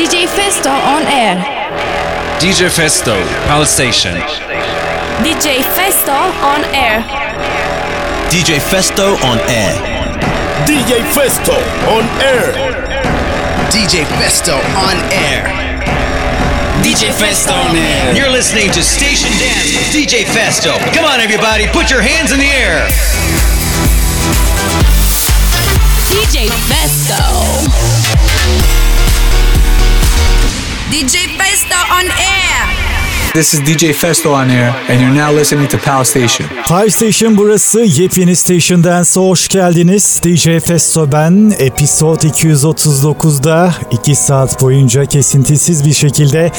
DJ Festo on air. DJ Festo, Palace Station. DJ Festo on air. DJ Festo on air. DJ Festo on air. DJ Festo on air. DJ Festo on air. You're listening to Station Dance with DJ Festo. Come on, everybody, put your hands in the air. DJ Festo. Festo on air. This is DJ Festo on air and you're now listening to Pal Station. Pal Station burası. Yepyeni Station Dance'a hoş geldiniz. DJ Festo ben. Episode 239'da 2 saat boyunca kesintisiz bir şekilde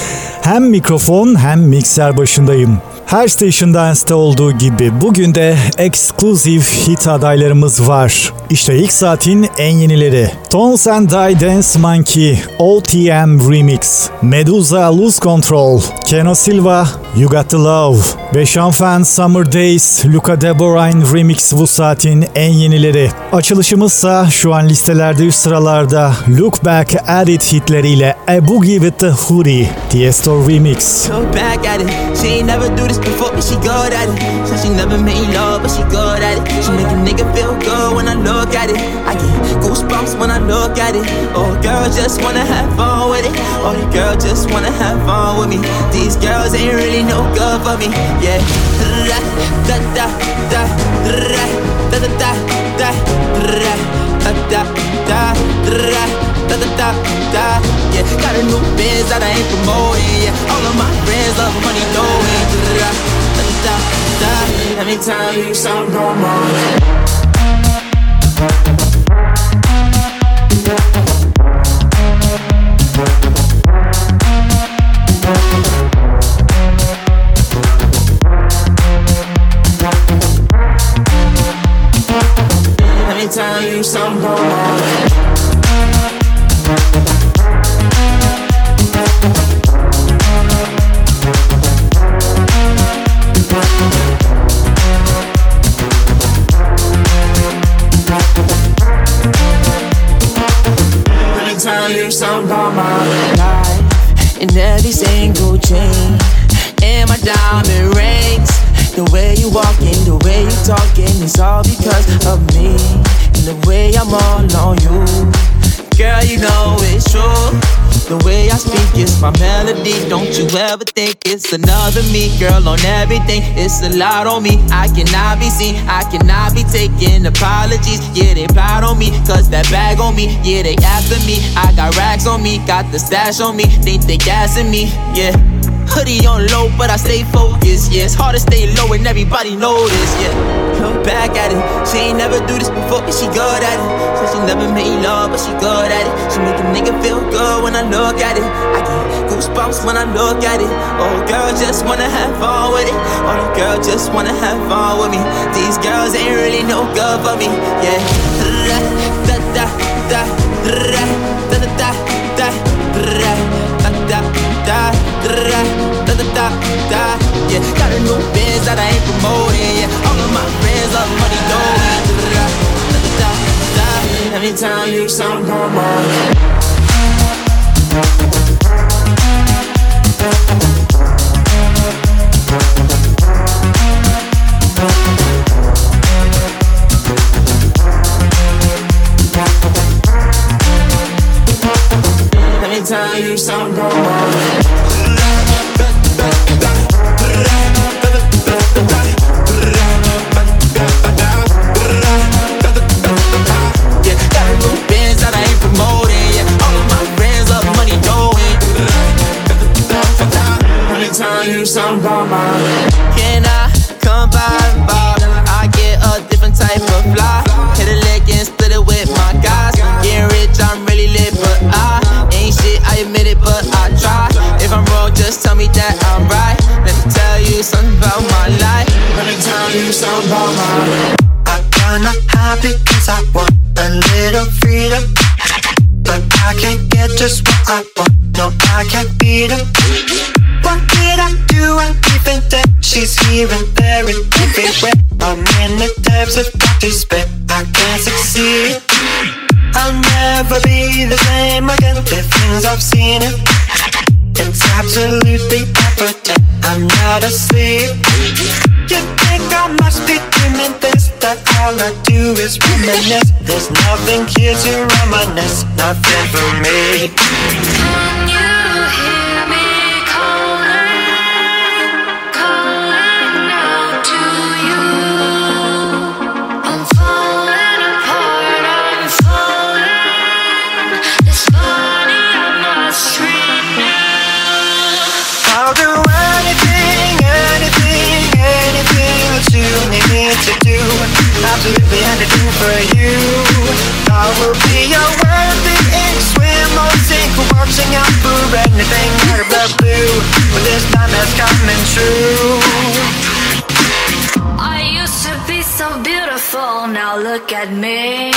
hem mikrofon hem mikser başındayım. Her Station Dance'te olduğu gibi bugün de exclusive hit adaylarımız var. İşte ilk saatin en yenileri. Tones and Die Dance Monkey OTM Remix Medusa Lose Control Keno Silva You Got The Love ve Fan Summer Days Luca Deborine Remix bu saatin en yenileri. Açılışımızsa şu an listelerde üst sıralarda Look Back At It hitleriyle A Boogie With The Hoodie Tiesto Remix. Look back at it. She never do this before, but she good at it. Said she never made love, but she good at it. She make a nigga feel good when I look at it. I get goosebumps when I look at it. Oh, girl, just wanna have fun with it. Oh, the girl just wanna have fun with me. These girls ain't really no good for me. Yeah. Da da da da da da da da da da da da da da da da da yeah. Got a new biz that I ain't promoting yeah. All of my friends love money knowing da da da da let me tell you something more let me tell you something my life In every single chain. And my diamond rings The way you walking, the way you talking It's all because of me. And the way I'm all on you. Girl, you know it's true The way I speak is my melody. Don't you ever think it's another me Girl, on everything, it's a lot on me. I cannot be seen, I cannot be taking apologies. Yeah, they plot on me, cause that bag on me. Yeah, they after me, I got racks on me Got the stash on me, think they gassing me. Yeah Hoodie on low, but I stay focused. Yeah, it's hard to stay low and everybody this. Yeah, look back at it. She ain't never do this before, but she good at it. Said she never made love, but she good at it. She make a nigga feel good when I look at it. I get goosebumps when I look at it. Oh, girl, just wanna have fun with it. Oh, the girl just wanna have fun with me. These girls ain't really no good for me. Yeah, da da da da da da da da da da da da da da da da Yeah, got a new biz that I ain't promoting. Yeah, all of my friends are money going. Da da da da da. da. Every time you sound normal. time you sound wrong can't beat it. What did I do? I even that she's here and there and everywhere. I'm in the depths of despair. I can't succeed. I'll never be the same again. Living since I've seen it. It's absolutely evident I'm not asleep. You think I must be dreaming this? That all I do is reminisce. There's nothing here to reminisce, nothing for me. For you. I will be your worthy ink swim or sink, watching out for anything out of the blue. But this time it's coming true. I used to be so beautiful, now look at me.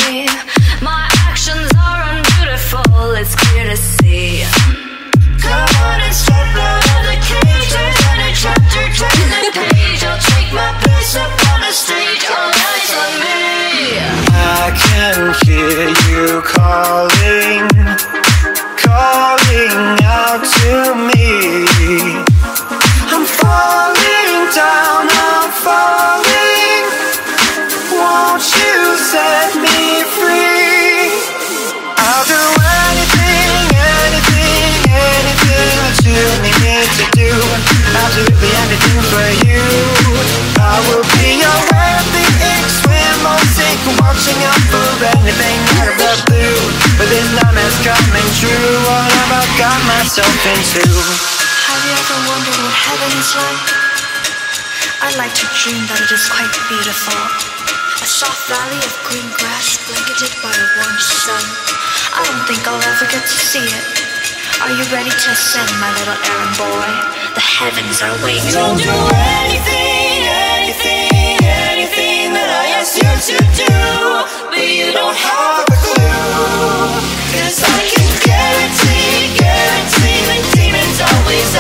My actions are unbeautiful, it's clear to see. Come on and step out of the cage, turn a chapter, turn the page. Can hear you calling, ever wondered what heaven is like? I like to dream that it is quite beautiful. A soft valley of green grass blanketed by a warm sun. I don't think I'll ever get to see it. Are you ready to ascend, my little errand boy? The heavens are waiting. You'll do anything, anything, anything that I ask you to do. But you don't have a clue. Cause I can guarantee, guarantee the demons always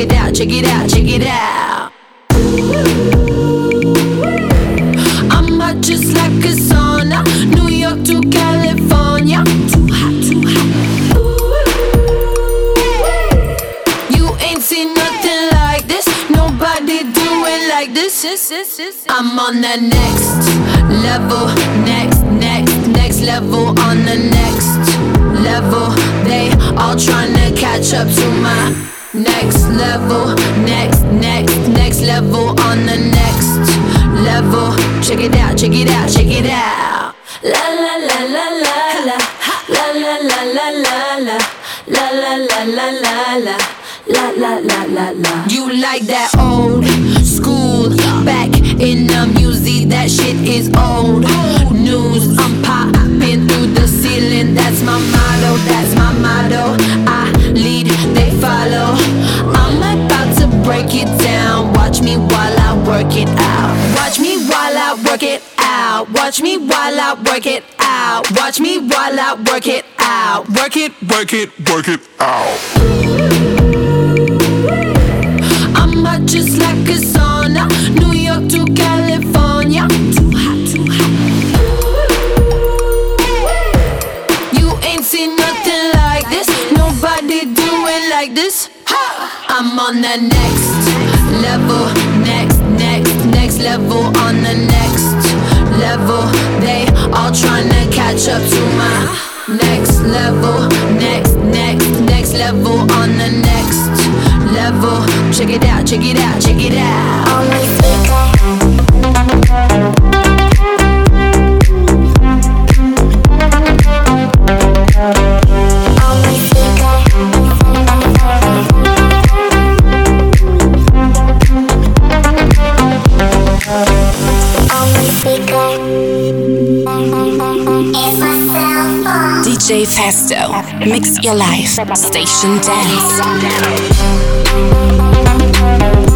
it out, check it out, check it out. I'm hot just like a sauna, New York to California. Too hot, too hot. You ain't seen nothing like this, nobody do it like this. I'm on that. work it, work it out. I'm hot just like a sauna, New York to California. Too hot, too hot. You ain't seen nothing like this. Nobody do it like this. I'm on the next level. check it out, check it out, check it out. DJ Festo, mix your life, station dance. Bye.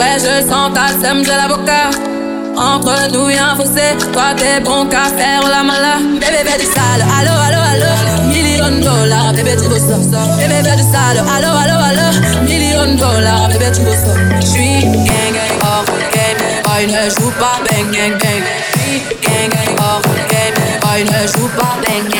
Ouais je sens ta sème de l'avocat. Entre nous y'a un fossé, toi t'es bon qu'à faire la mala. Bébé fais du sale, allo allo allo, million dollars, bébé tu veux ça. Bébé fais du sale, allo allo allo, million dollars, bébé tu veux ça. J'suis gang gang hors game, boy ne joue pas bang gang bang. J'suis gang gang hors game, boy ne joue pas gang bang. Gang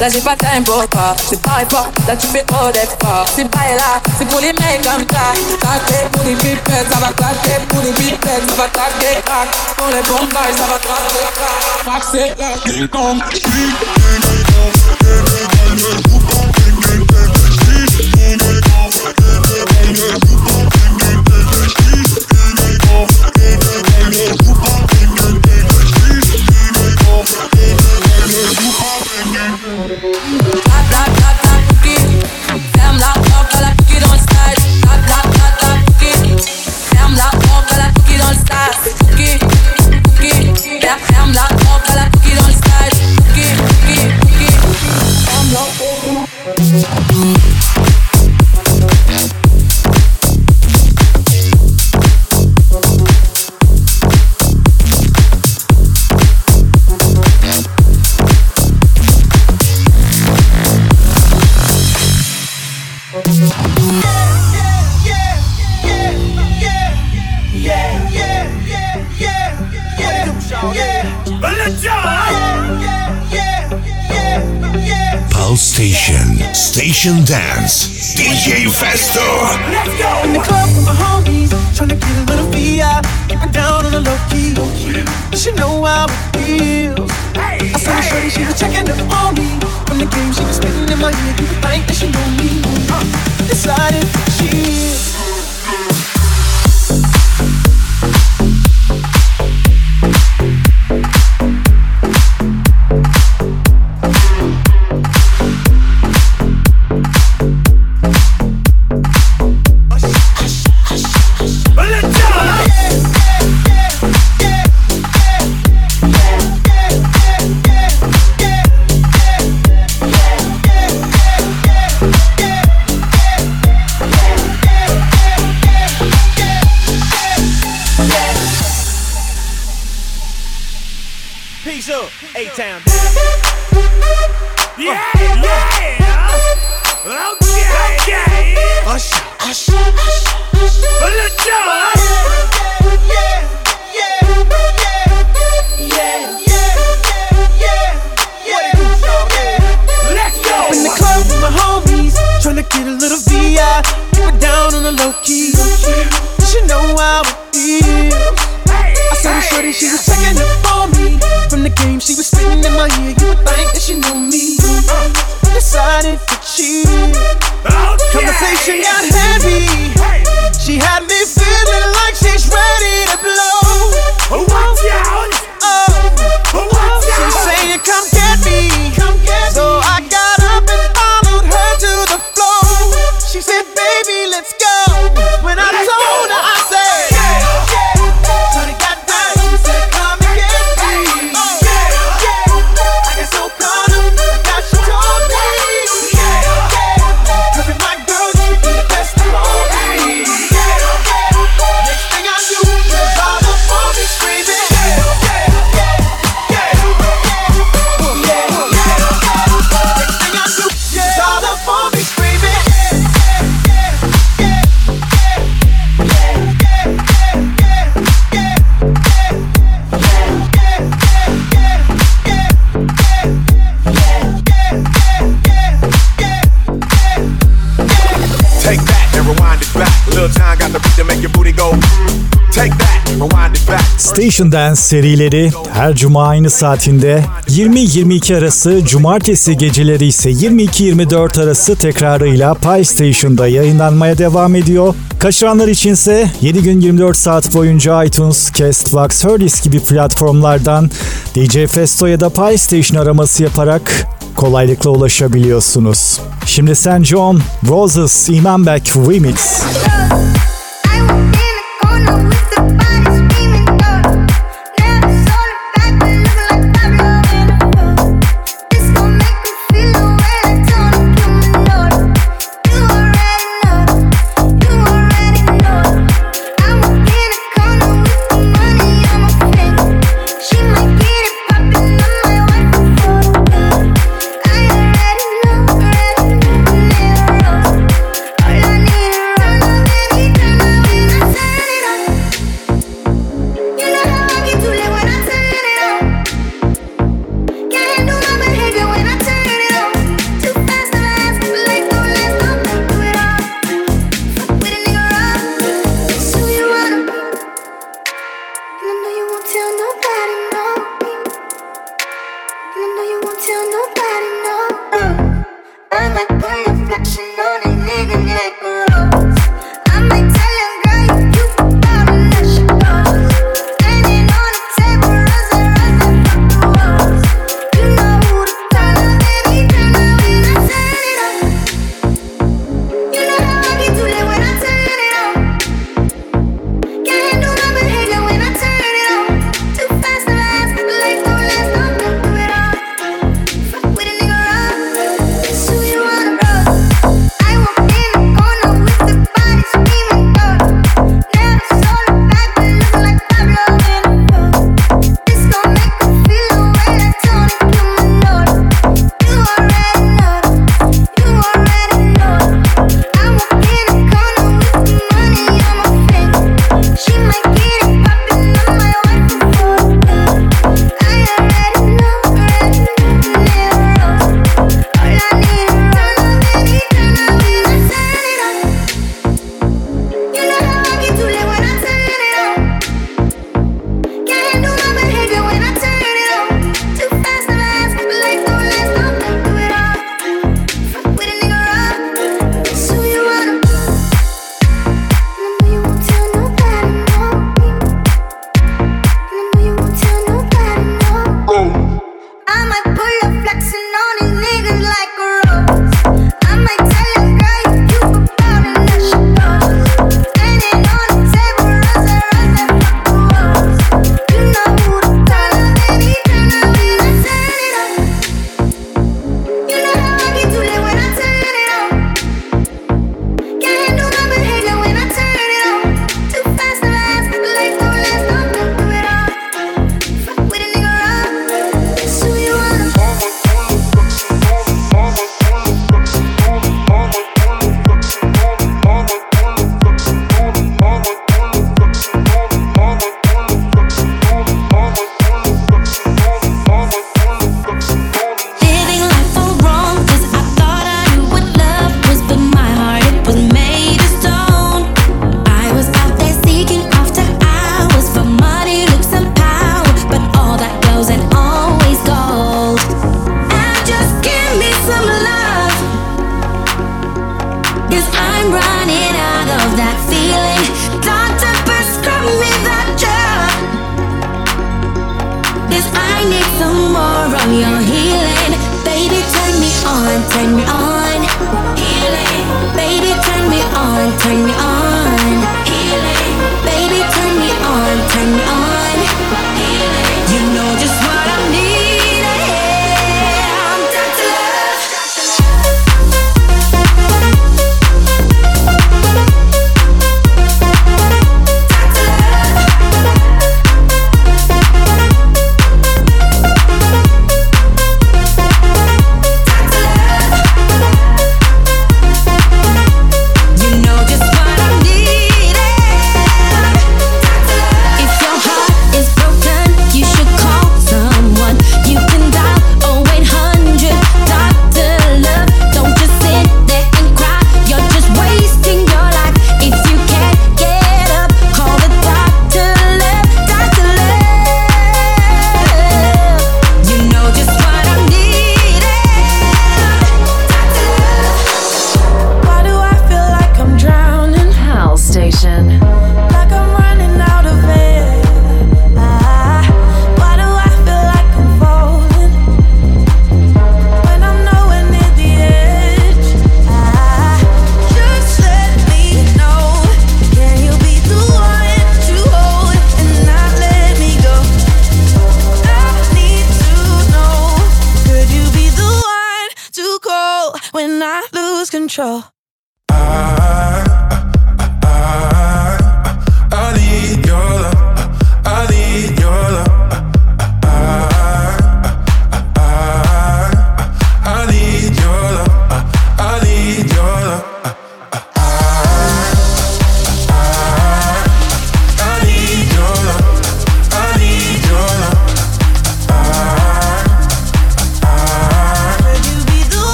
là j'ai pas time pour toi. C'est pas fort, là tu fais trop d'efforts. C'est pas là, c'est pour les mecs comme ça. Claquer pour les pipettes, ça va claquer pour les pipettes, ça va claquer crack. Pour les bombes, ça va claquer crack. Crack c'est là, Station Dance. DJ Festo. In the club with my homies, tryna get a little VI, keep it down on the low key. She know how it feels. I saw her shorty, she was checking up on me. From the game she was spitting in my ear, you would think that she know me. Uh, decided she Station Dance serileri her cuma aynı saatinde 20-22 arası cumartesi geceleri ise 22-24 arası tekrarıyla Pi Station'da yayınlanmaya devam ediyor. Kaçıranlar içinse 7 gün 24 saat boyunca iTunes, Castbox, Herdis gibi platformlardan DJ Festo ya da Pi Station araması yaparak kolaylıkla ulaşabiliyorsunuz. Şimdi Sen John, Roses, Iman Beck Remix.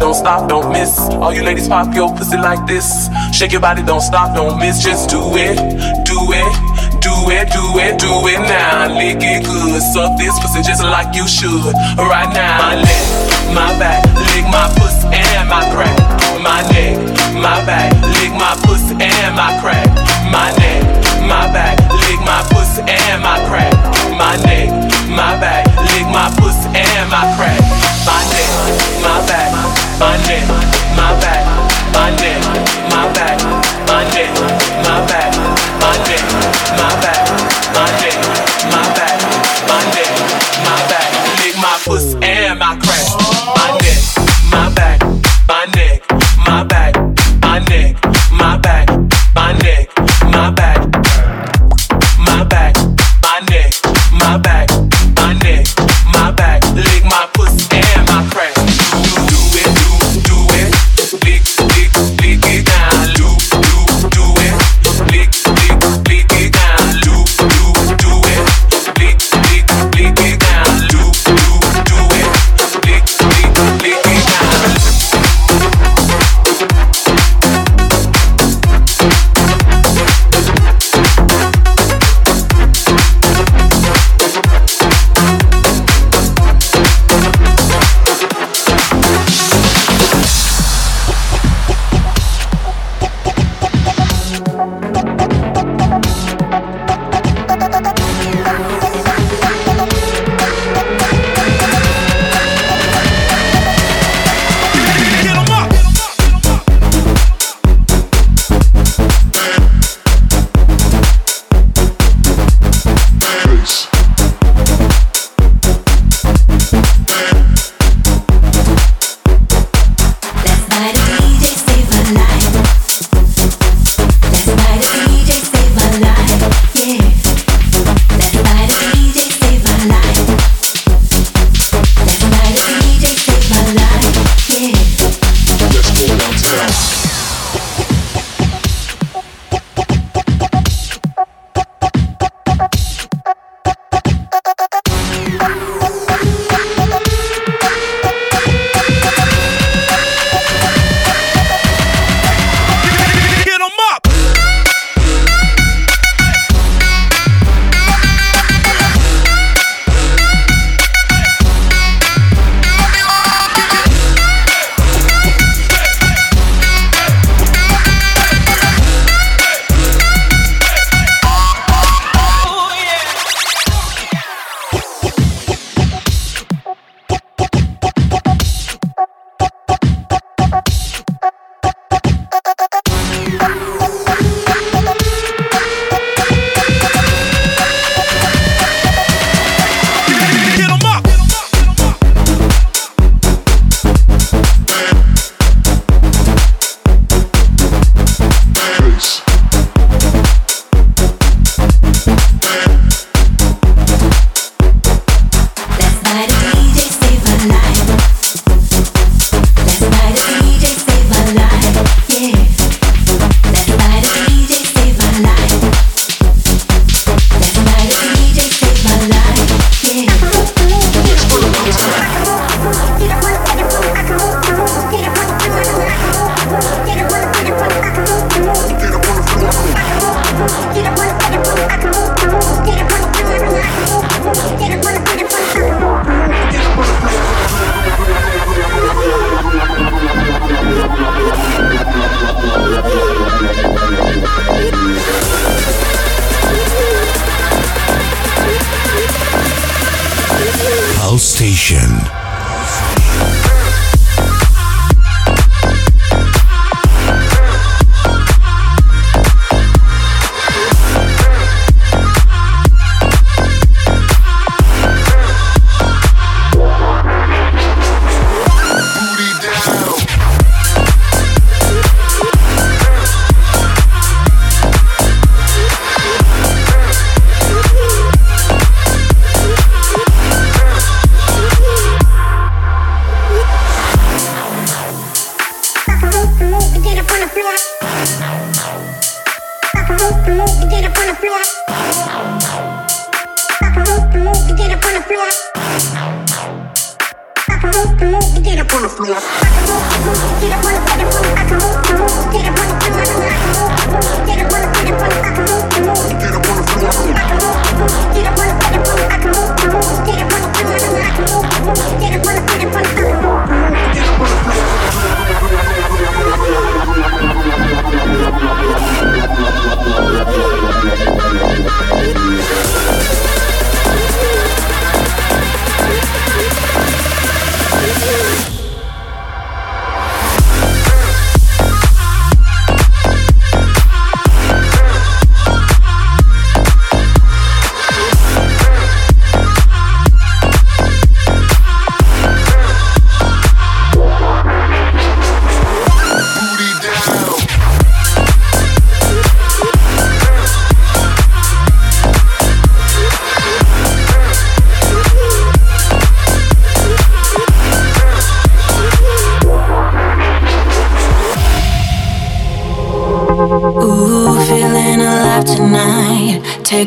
Don't stop, don't miss. All you ladies pop your pussy like this. Shake your body, don't stop, don't miss. Just do it, do it, do it, do it, do it now. Lick it good, suck this pussy just like you should. Right now, my neck, my back, lick my pussy and my crack. My neck, my back, lick my pussy and my crack. My neck, my back, lick my pussy and my crack. My neck, my back, lick my pussy and my crack. My neck, my back, my neck, my back, my neck, my back, my neck, my back, my neck, my back, my neck, my back, my neck, my back.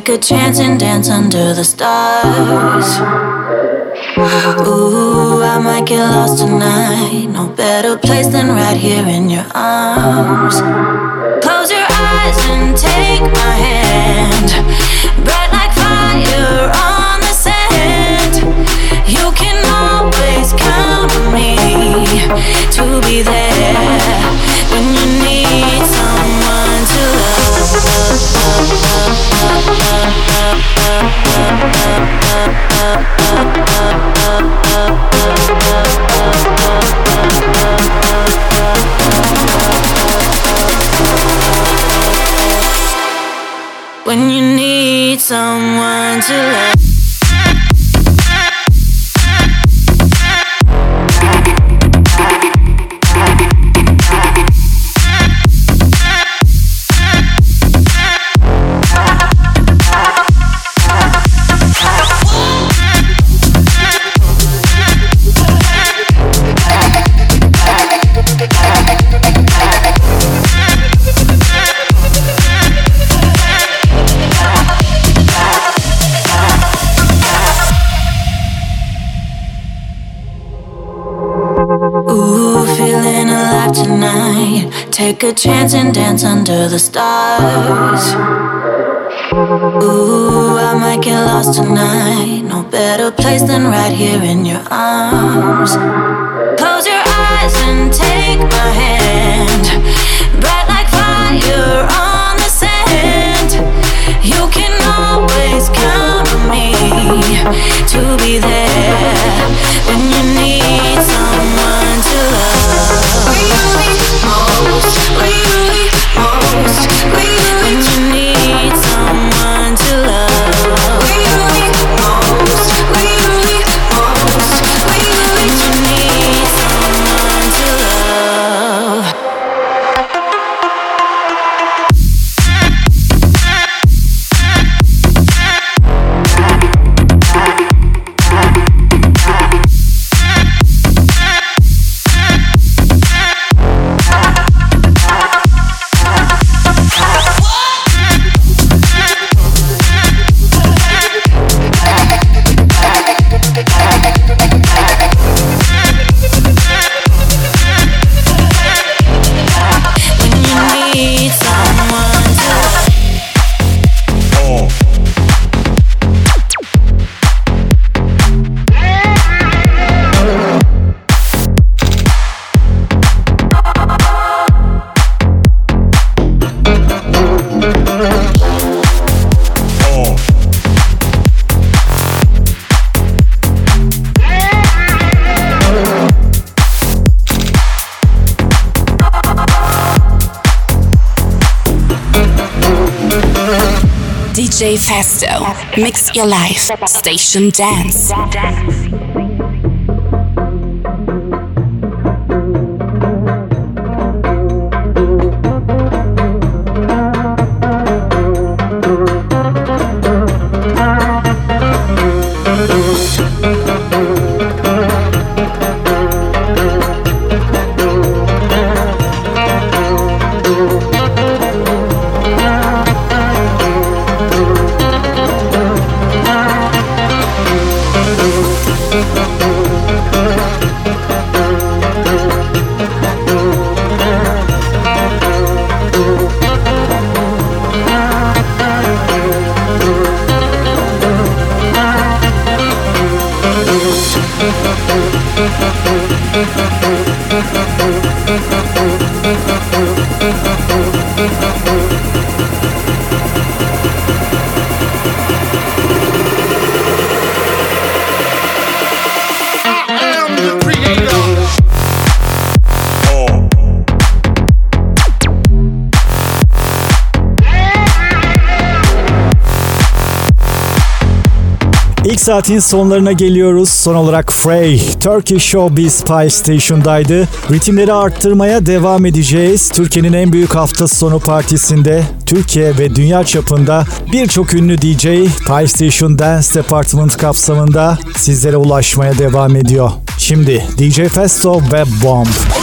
Take a chance and dance under the stars. Ooh, I might get lost tonight. No better place than right here in your arms. Take a chance and dance under the stars. Ooh, I might get lost tonight. No better place than right here in your arms. Close your eyes and take my hand. Bright like fire on the sand. You can always count on me to be there when you need someone to love. Most, really, most, when you Mix your life. Station Dance. dance. saatin sonlarına geliyoruz. Son olarak Frey, Turkey Showbiz Pie Station'daydı. Ritimleri arttırmaya devam edeceğiz. Türkiye'nin en büyük hafta sonu partisinde Türkiye ve dünya çapında birçok ünlü DJ Pie Station Dance Department kapsamında sizlere ulaşmaya devam ediyor. Şimdi DJ Festo ve Bomb.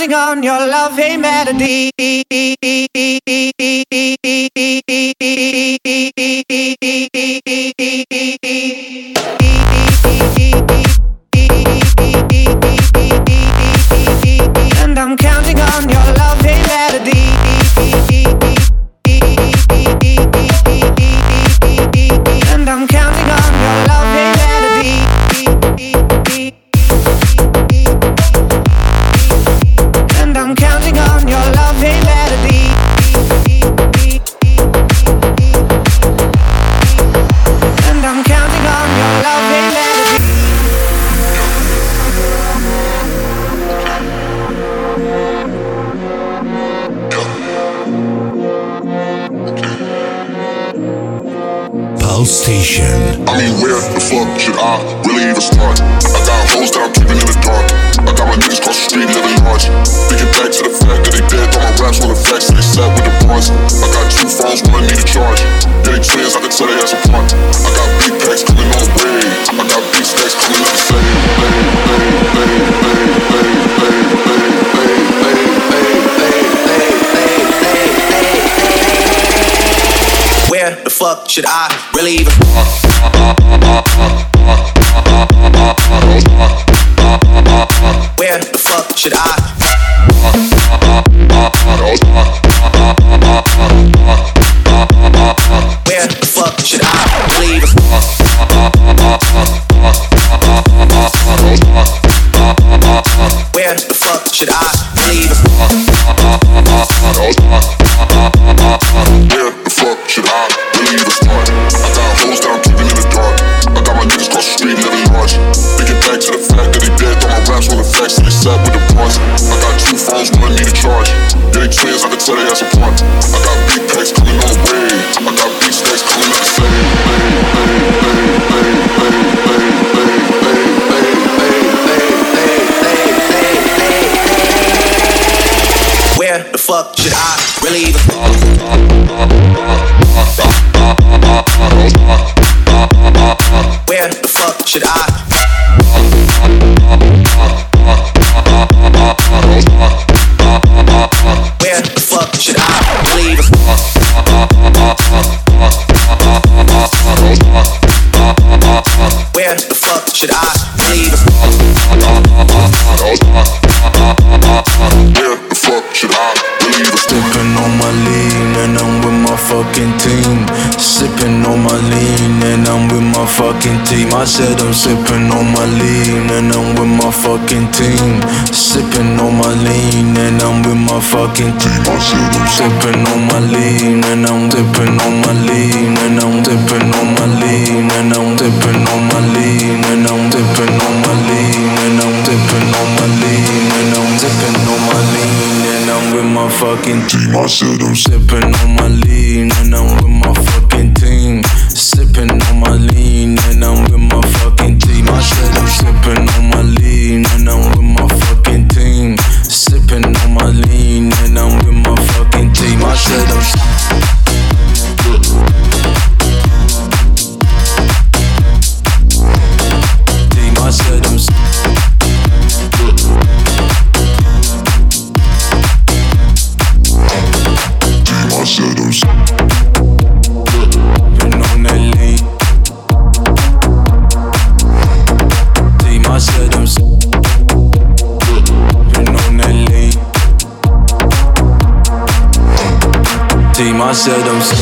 counting on your loving melody. should I really even? team. I said I'm sipping on my lean and I'm with my fucking team. Sipping on my lean and I'm with my fucking team. I said I'm sipping on my lean and I'm dipping on my lean and I'm dipping on my lean and I'm dipping on my lean and I'm dipping on my lean and I'm dipping on my lean and I'm dipping on my lean and I'm with my fucking team. I said I'm sipping on my lean and I'm I don't see.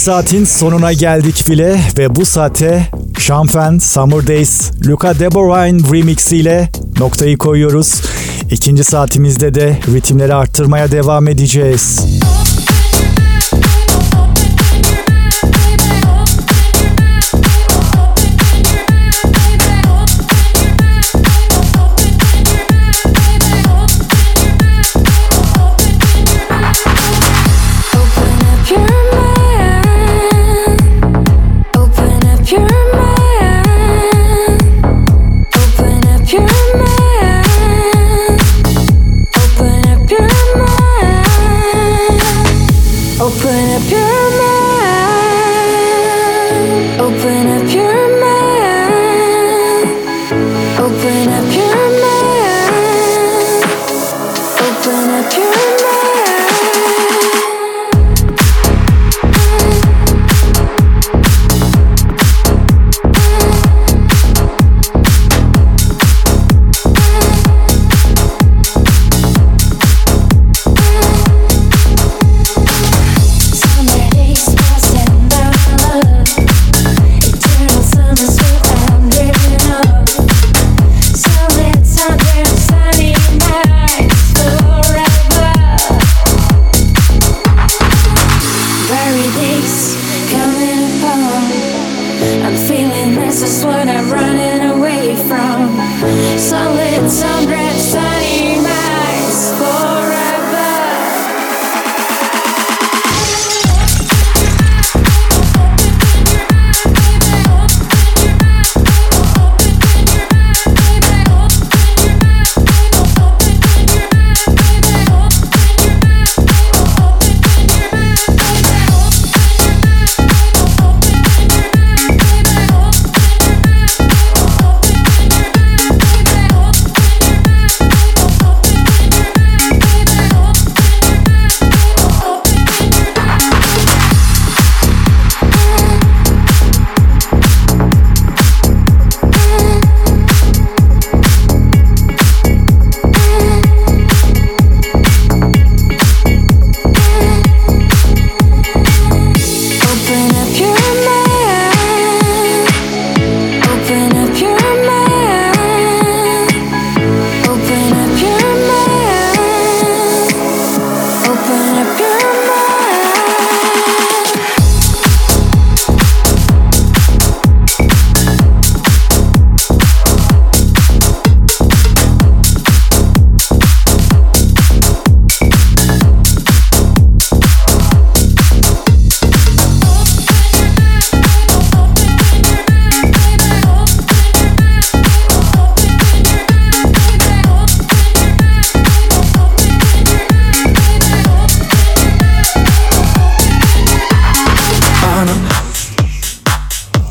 saatin sonuna geldik bile ve bu saate Champagne Summer Days Luca De Bruyne remix ile noktayı koyuyoruz. İkinci saatimizde de ritimleri arttırmaya devam edeceğiz. Müzik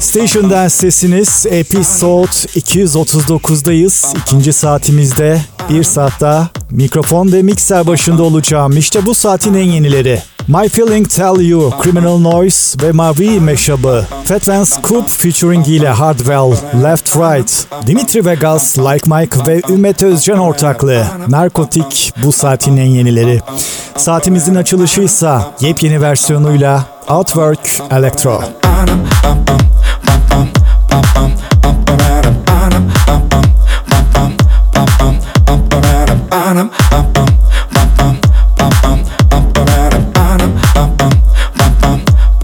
Station Dance'tesiniz. Episode 239'dayız. İkinci saatimizde bir saat mikrofon ve mikser başında olacağım. İşte bu saatin en yenileri. My Feeling Tell You, Criminal Noise ve Mavi meşabı. Fat Van Scoop featuring ile Hardwell, Left Right, Dimitri Vegas, Like Mike ve Ümmet Özcan ortaklığı. Narkotik bu saatin en yenileri. Saatimizin açılışı ise yepyeni versiyonuyla Outwork Electro.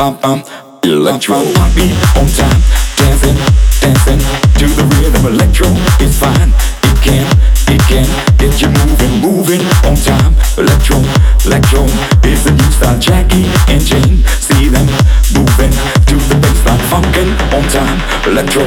Electro beat on time, dancing, dancing to the rhythm. Electro is fine, it can, it can get you moving, moving on time. Electro, electro is the new style. Jackie and Jane, see them moving to the baseline, funkin' on time. Electro,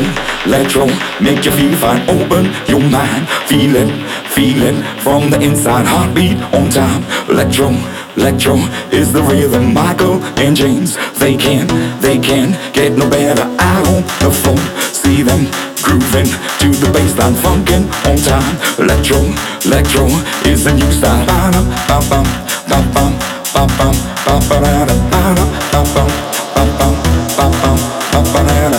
electro, make you feel fine. Open your mind, feeling, feeling from the inside. Heartbeat on time. Electro, electro is the rhythm. Michael and James, they can, they can get no better. I on the phone, see them grooving to the baseline, funkin' on time. Electro, electro is the new style. Ba-dum, ba-bum, ba-bum, ba-bum, ba-ba-da-da, ba-dum, ba-bum, ba-bum, ba-bum, ba-ba-da-da.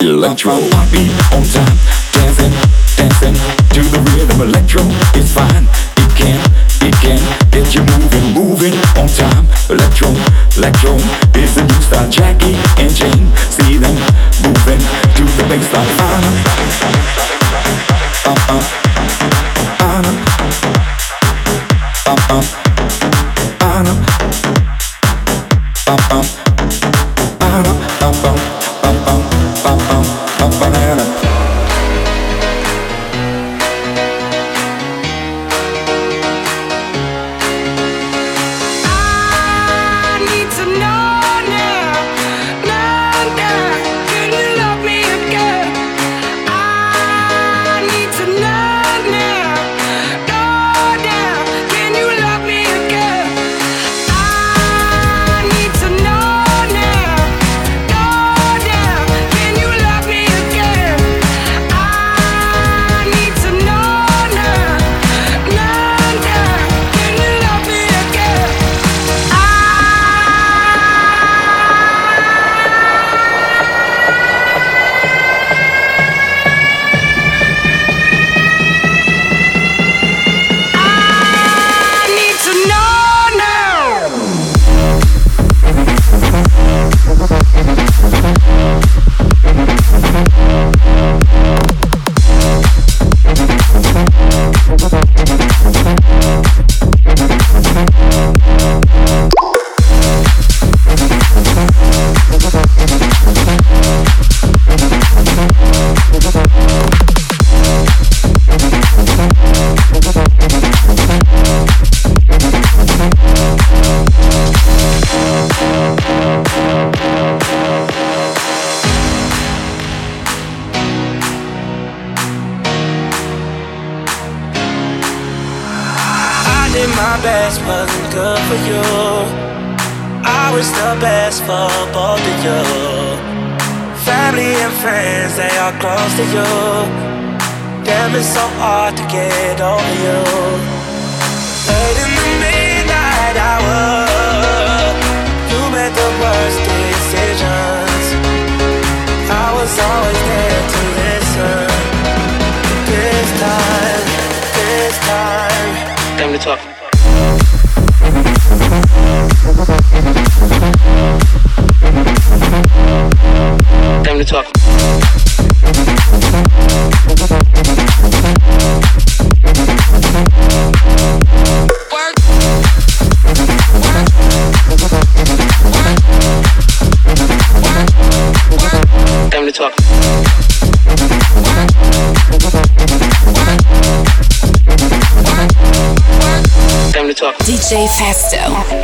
Electro beat on time, dancing, dancing to the rhythm. Electro It's fine, it can, it can get you moving, moving on time. Electro, electro is the new style. Jackie and Jane, see them moving to the baseline. Uh, uh, uh, uh,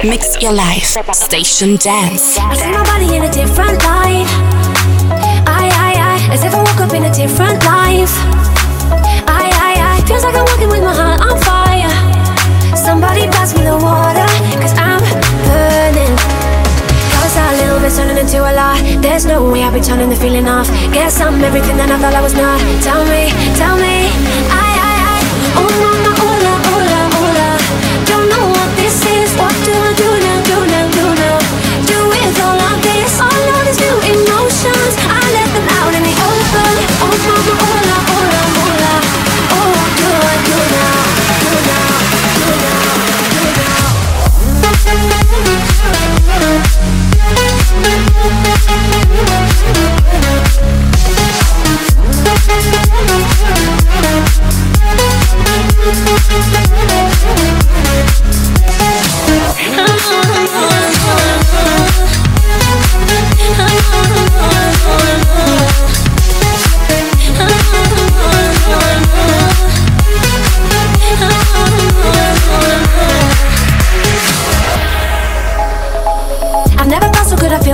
Mix your life. Station Dance. I see my body in a different light. I, I, I, as if I woke up in a different life. I, I, I, feels like I'm walking with my heart on fire. Somebody pass me the water, cause I'm burning. Cause a little bit turning into a lot. There's no way I'll be turning the feeling off. Guess I'm everything that I thought I was not. Tell me, tell me. I, I, I, oh mama, hola,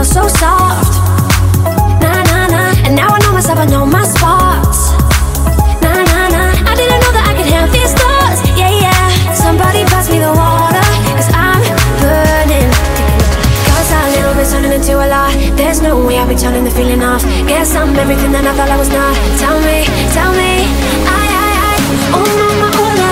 feel so soft. Nah, nah, nah. And now I know myself, I know my spots. Nah, nah, nah. I didn't know that I could have these thoughts. Yeah, yeah. Somebody pass me the water, cause I'm burning. Cause a little bit turning into a lot. There's no way I'll be turning the feeling off. Guess I'm everything that I thought I was not. Tell me, tell me. I, I, I. Oh, mama, hola,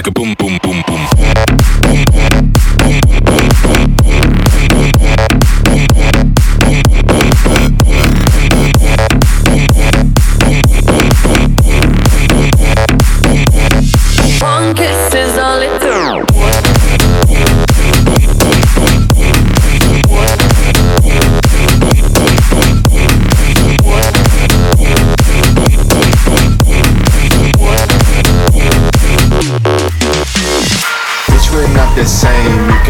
like a boom.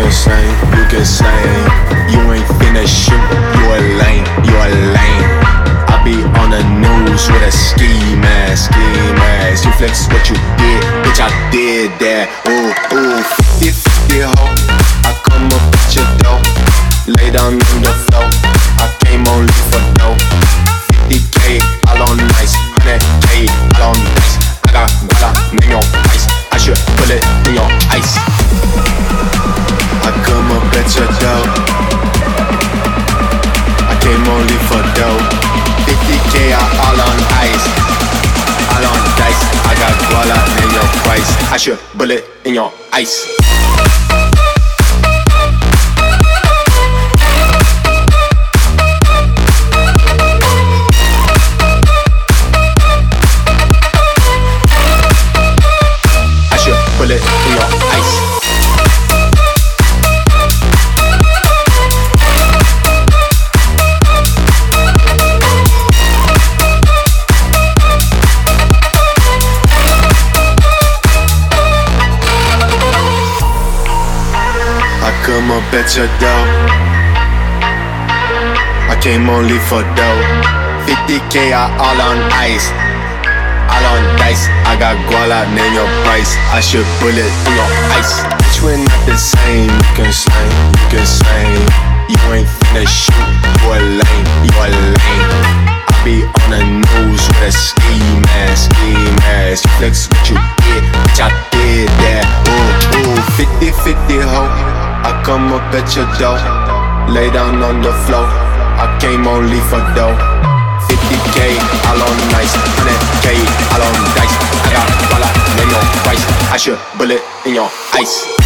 can sing, you can say, You ain't finna shoot, You're lame, You're lame. I be on the news with a ski mask, ski mask. You flex what you did, bitch, I did that. Ooh, ooh, 50 ho. I come up at your door, lay down on the floor. I came only for dough. 50k, all on ice. 100k, all on ice. I got, got a ice. I should put it in your ice get your dough. I came only for dough. 50k are all on ice, all on dice. I got guala in your price. I should bullet in your ice. don't dough. I came only for dough. 50k are all on ice. All on dice. I got guala, name your price. I should bullet through your ice. Bitch, we're not the same. You can slang, you can slang. You ain't finna shoot. You a lame, you a lame. I be on the news with a ski mask, ski mask. Flex what you get, bitch, I did that. Ooh, ooh, 50, 50. I come up at your door, lay down on the floor. I came only for dough. 50k, all on nice, 100k, all on dice. I got dollar, name your price. I should bullet in your ice.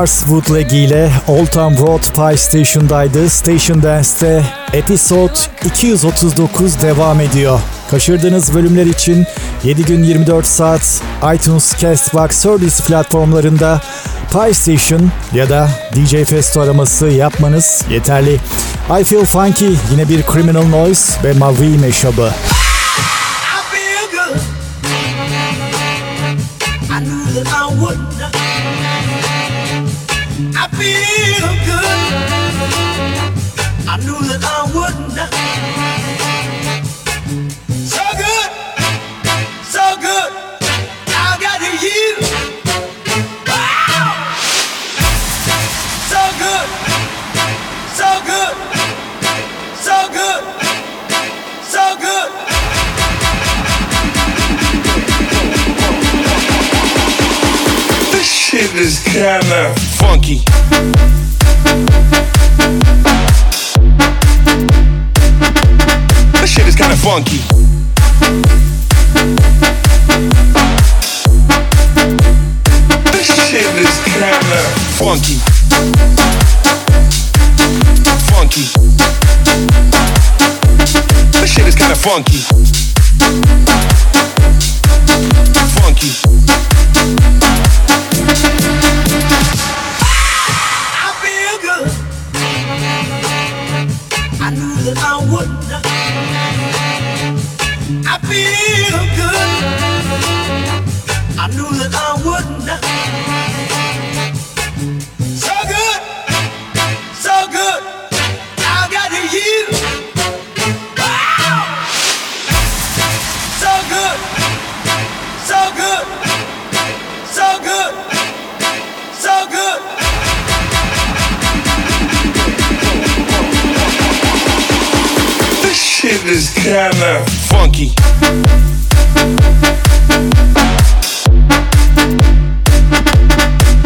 Mars bootleg ile Old Town Road Pie Station'daydı. Station Dance'te Episode 239 devam ediyor. Kaçırdığınız bölümler için 7 gün 24 saat iTunes, Castbox, Service platformlarında Pie Station ya da DJ Festo araması yapmanız yeterli. I Feel Funky yine bir Criminal Noise ve Mavi meşabı. I knew that I wouldn't. I feel good. I knew that I wouldn't. Is kinda funky.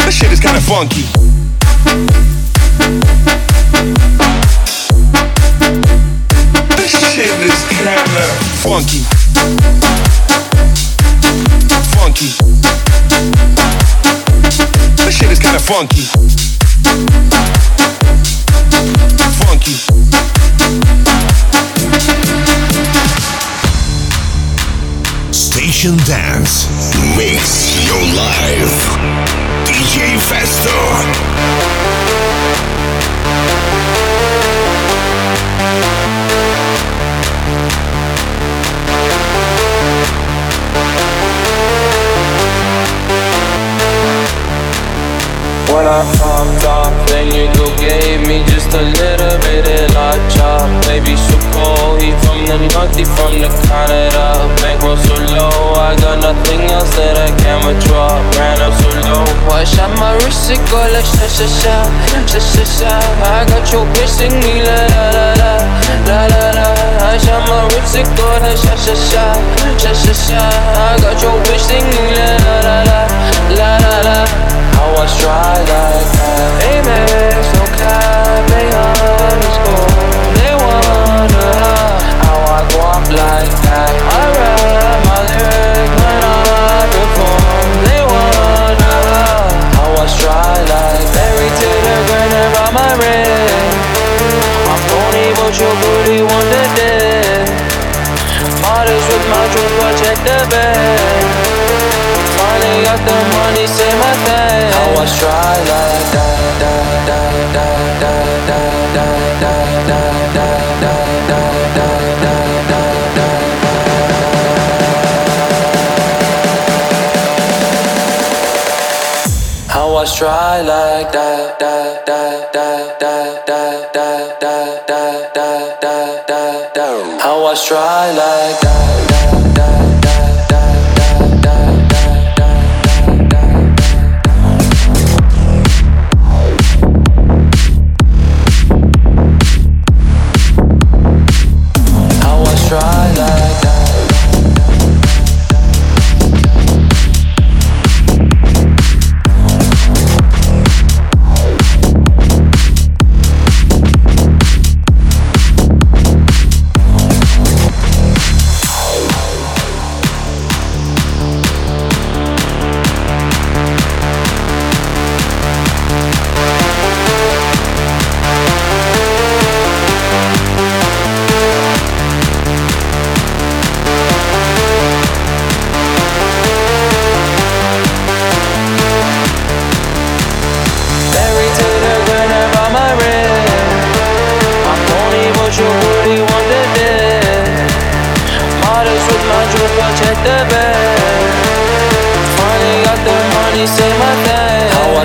This shit is kinda funky. This shit is kinda funky. Funky. This shit is kinda funky. Funky. Station Dance makes your life. DJ Festo. When I popped off, then you go gave me just a little bit of la chop. Baby, so cold, he from the north, he from the Canada. Bankroll so low, I got nothing else that I can withdraw. Ran up so low, I shot my wrist, it go like sha sha sha, sha sha sha. I got your bitch sing me la la la la, la la la. I shot my wrist, it go like sha sha sha, sha sha sha. I got your bitch sing me la la la la, la la la. I was dry like that. They. They how I like that. I my I perform. They how I dry like Married to the grind around my ring. But your booty wonder dead. Modest with my truth, check the bag. Finally got the money, say my thing. How I try like that, that, that, that, that, that, that, that, that, that, that, that, that, that, that, that. How I try like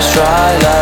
try life.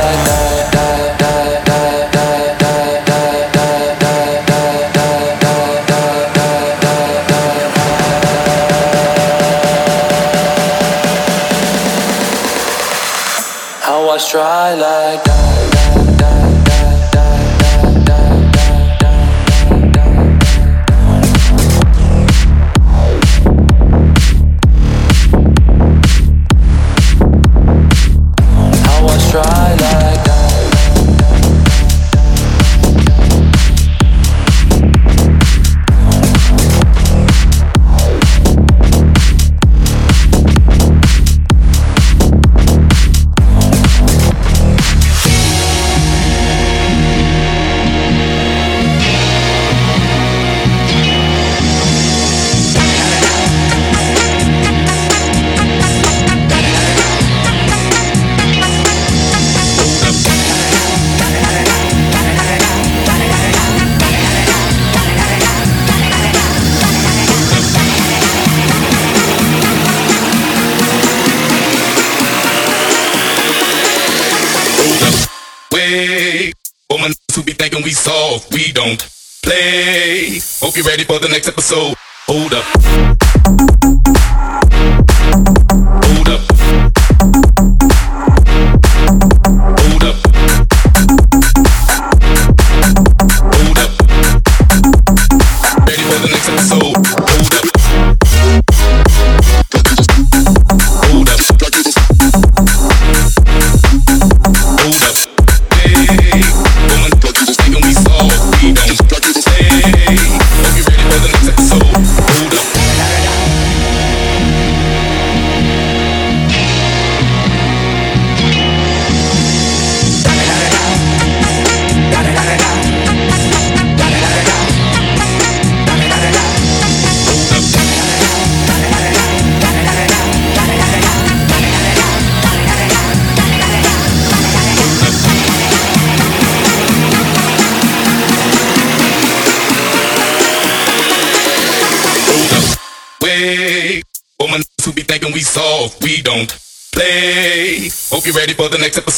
For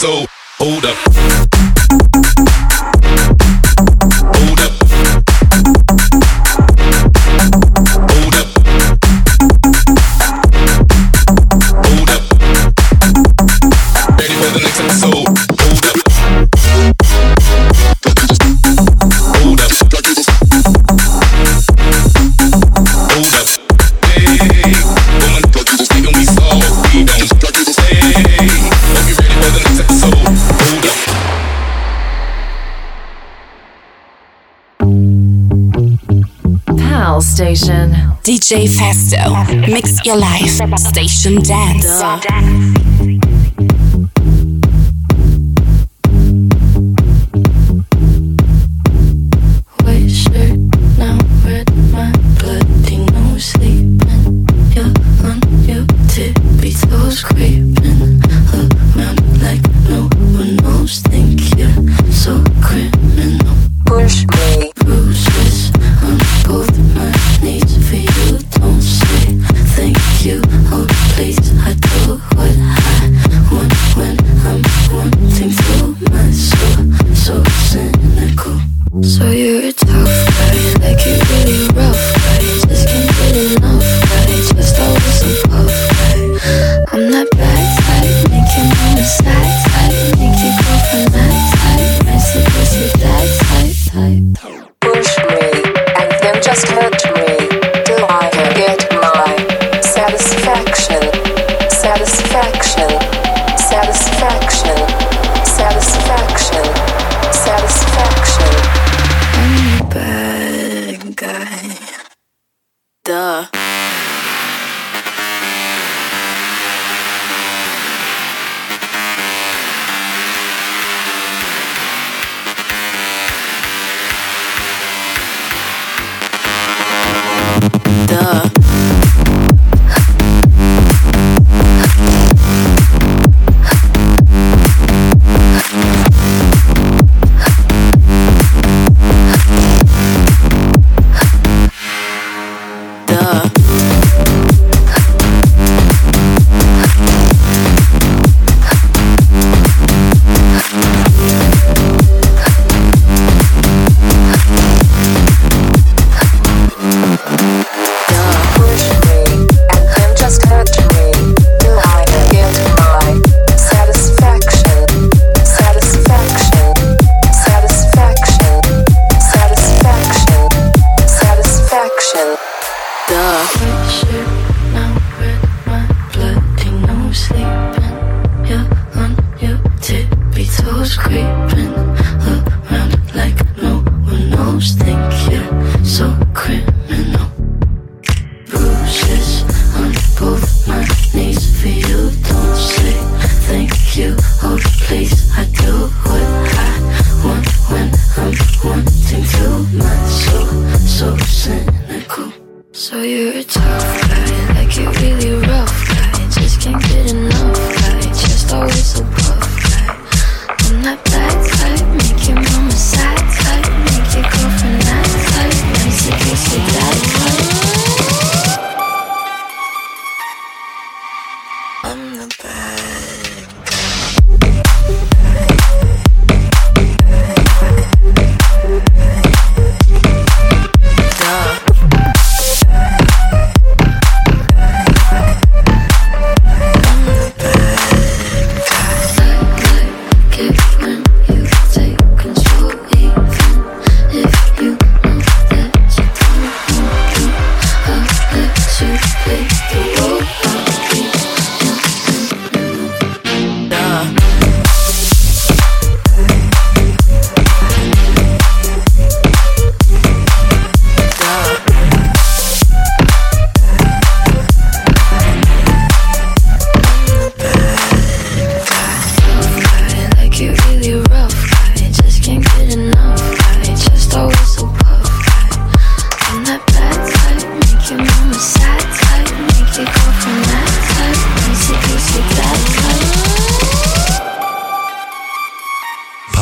for DJ Festo. Mix your life. Station Dance.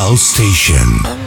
House Station.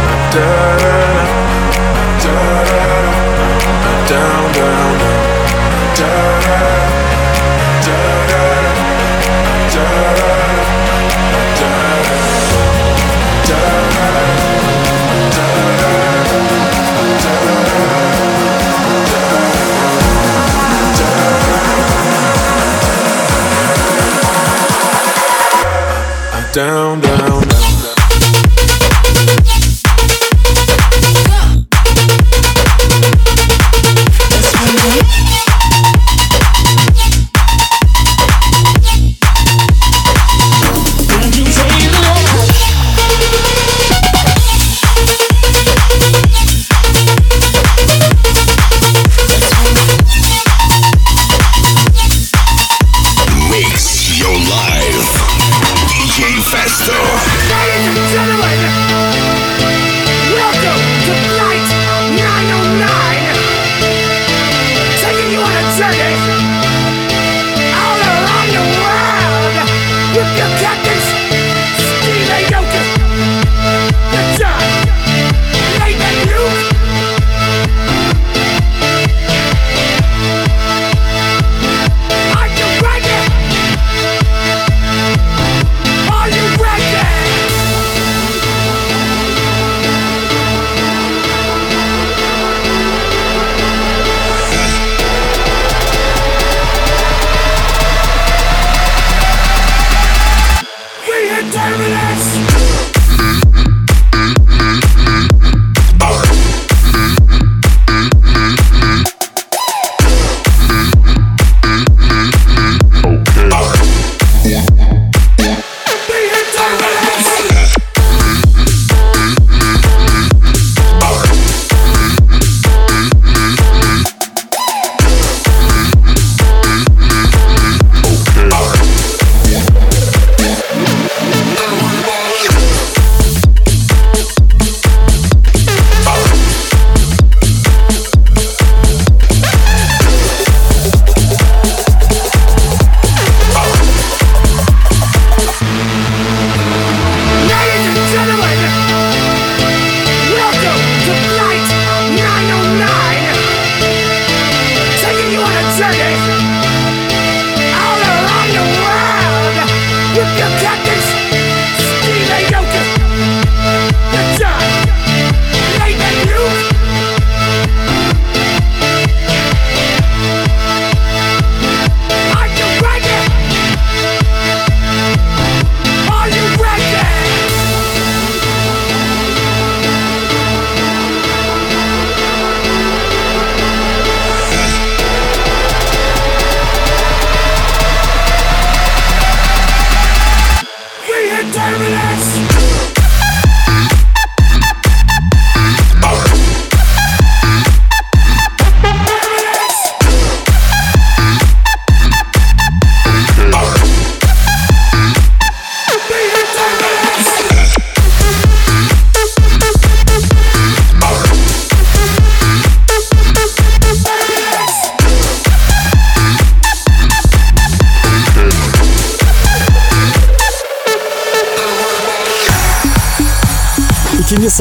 down, down.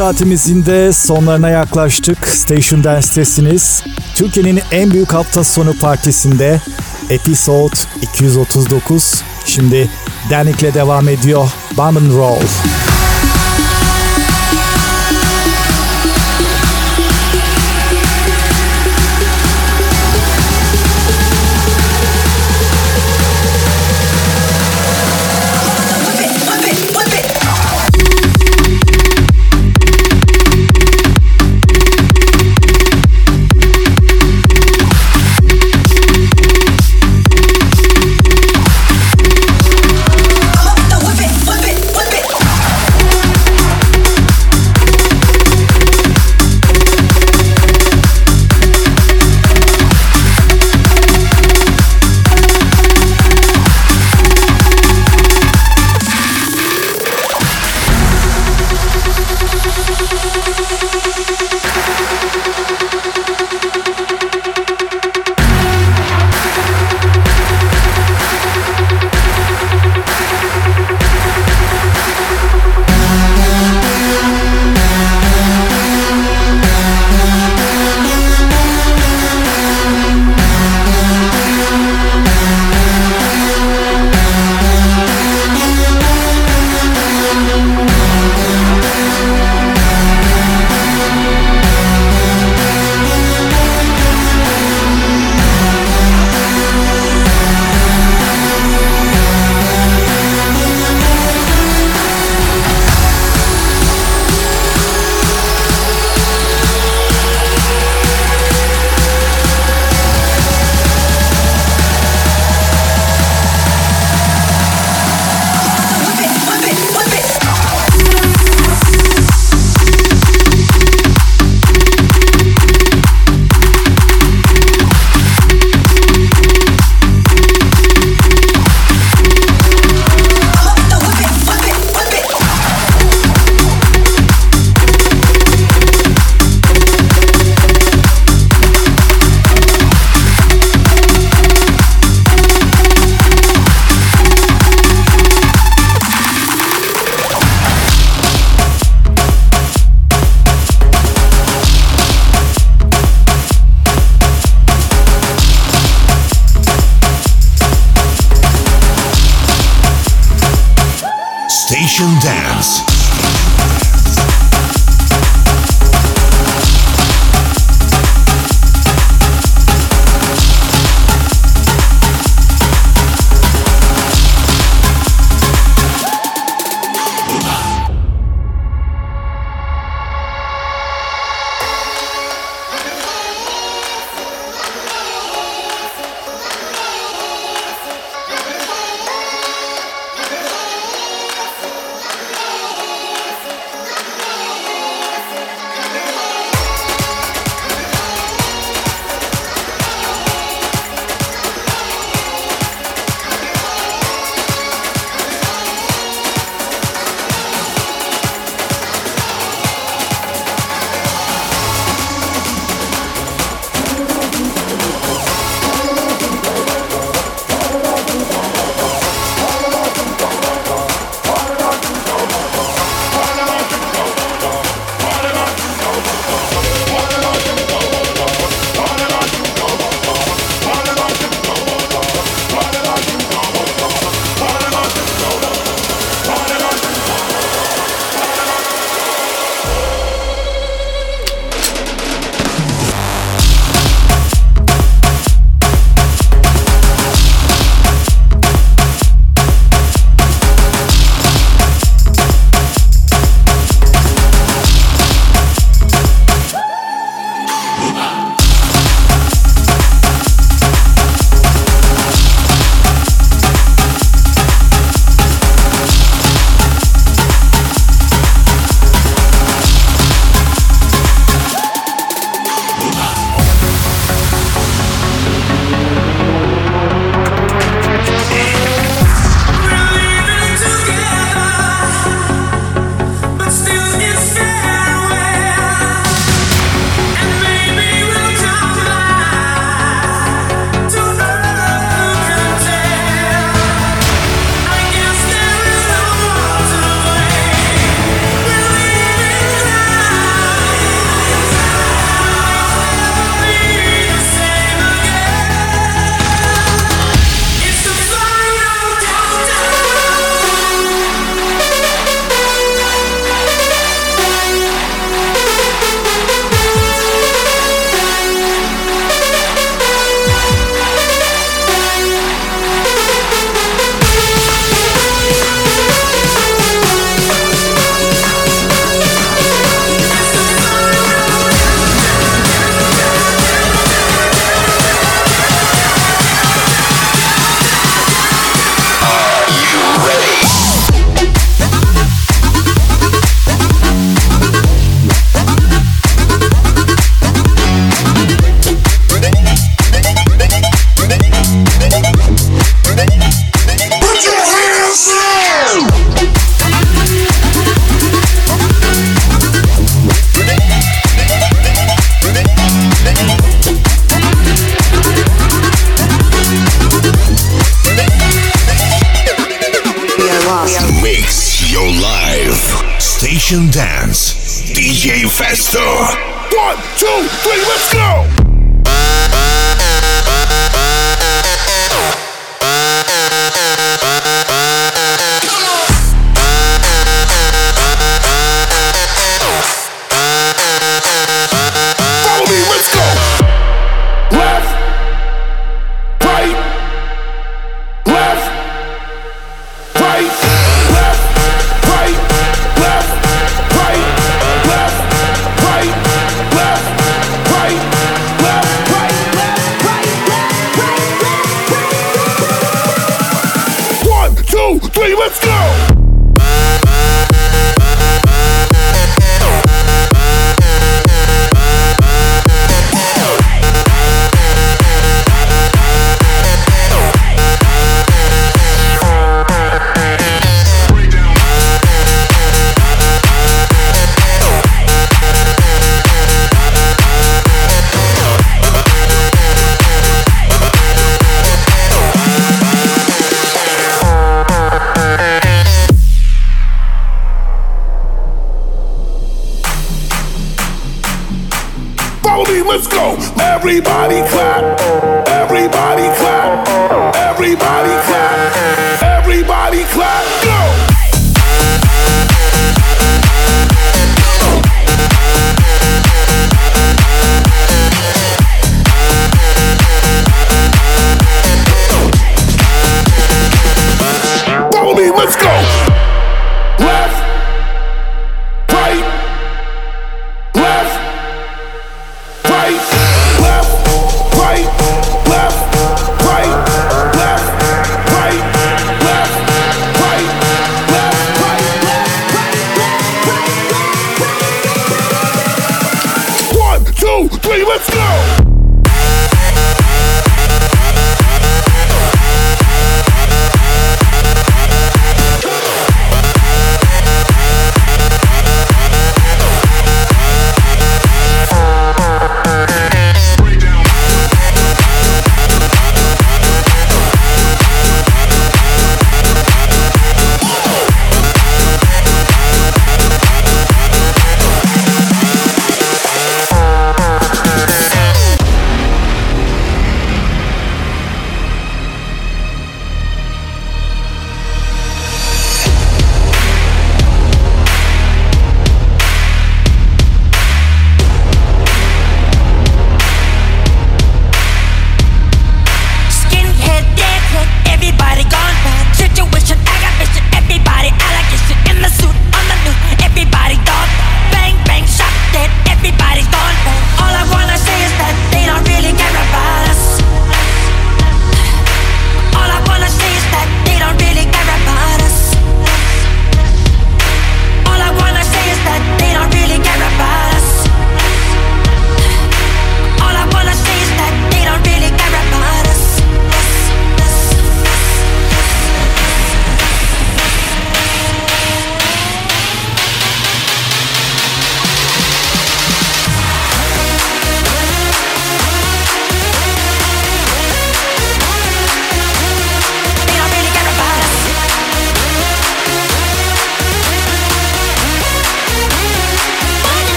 Saatimizin de sonlarına yaklaştık. Station Dance'tesiniz. Türkiye'nin en büyük hafta sonu partisinde Episode 239. Şimdi Danik'le devam ediyor. Bomb and Roll.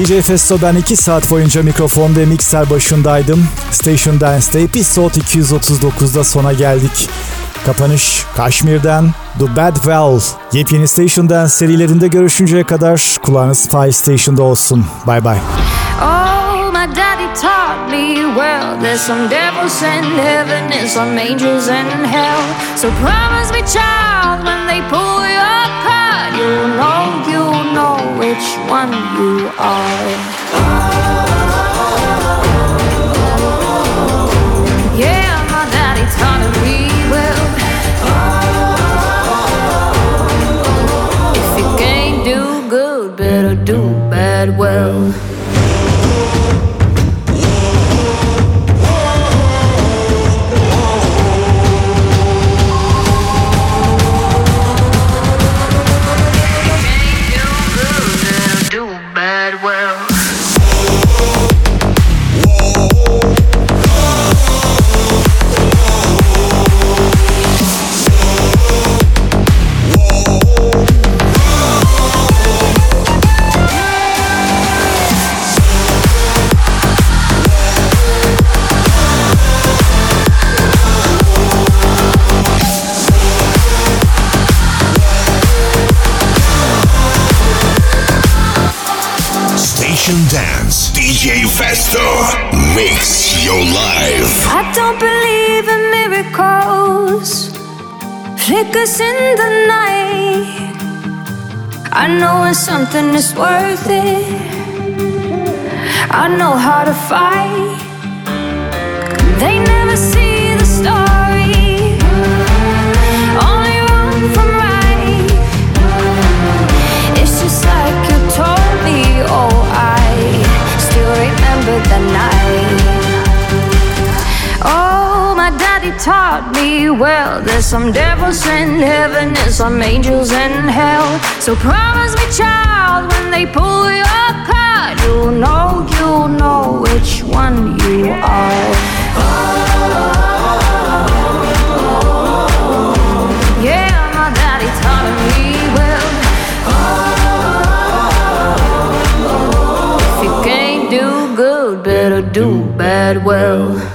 DJ Festo ben 2 saat boyunca mikrofon ve mikser başındaydım. Station Dance'de episode 239'da sona geldik. Kapanış Kaşmir'den The Bad Well. Yepyeni Station Dance serilerinde görüşünceye kadar kulağınız Spy Station'da olsun. Bye. Oh, daddy taught me well. There's some devils in heaven and some angels in hell. So promise me, child, when they pull your card, you know, you which one you are. Flickers in the night. I know when something is worth it. I know how to fight. They never see the story, only run from right. It's just like you told me. Oh, I still remember the night. Taught me well. There's some devils in heaven and some angels in hell. So promise me, child, when they pull your card, you'll know, you'll know which one you are. Yeah, my daddy taught me well. If you can't do good, better do bad well.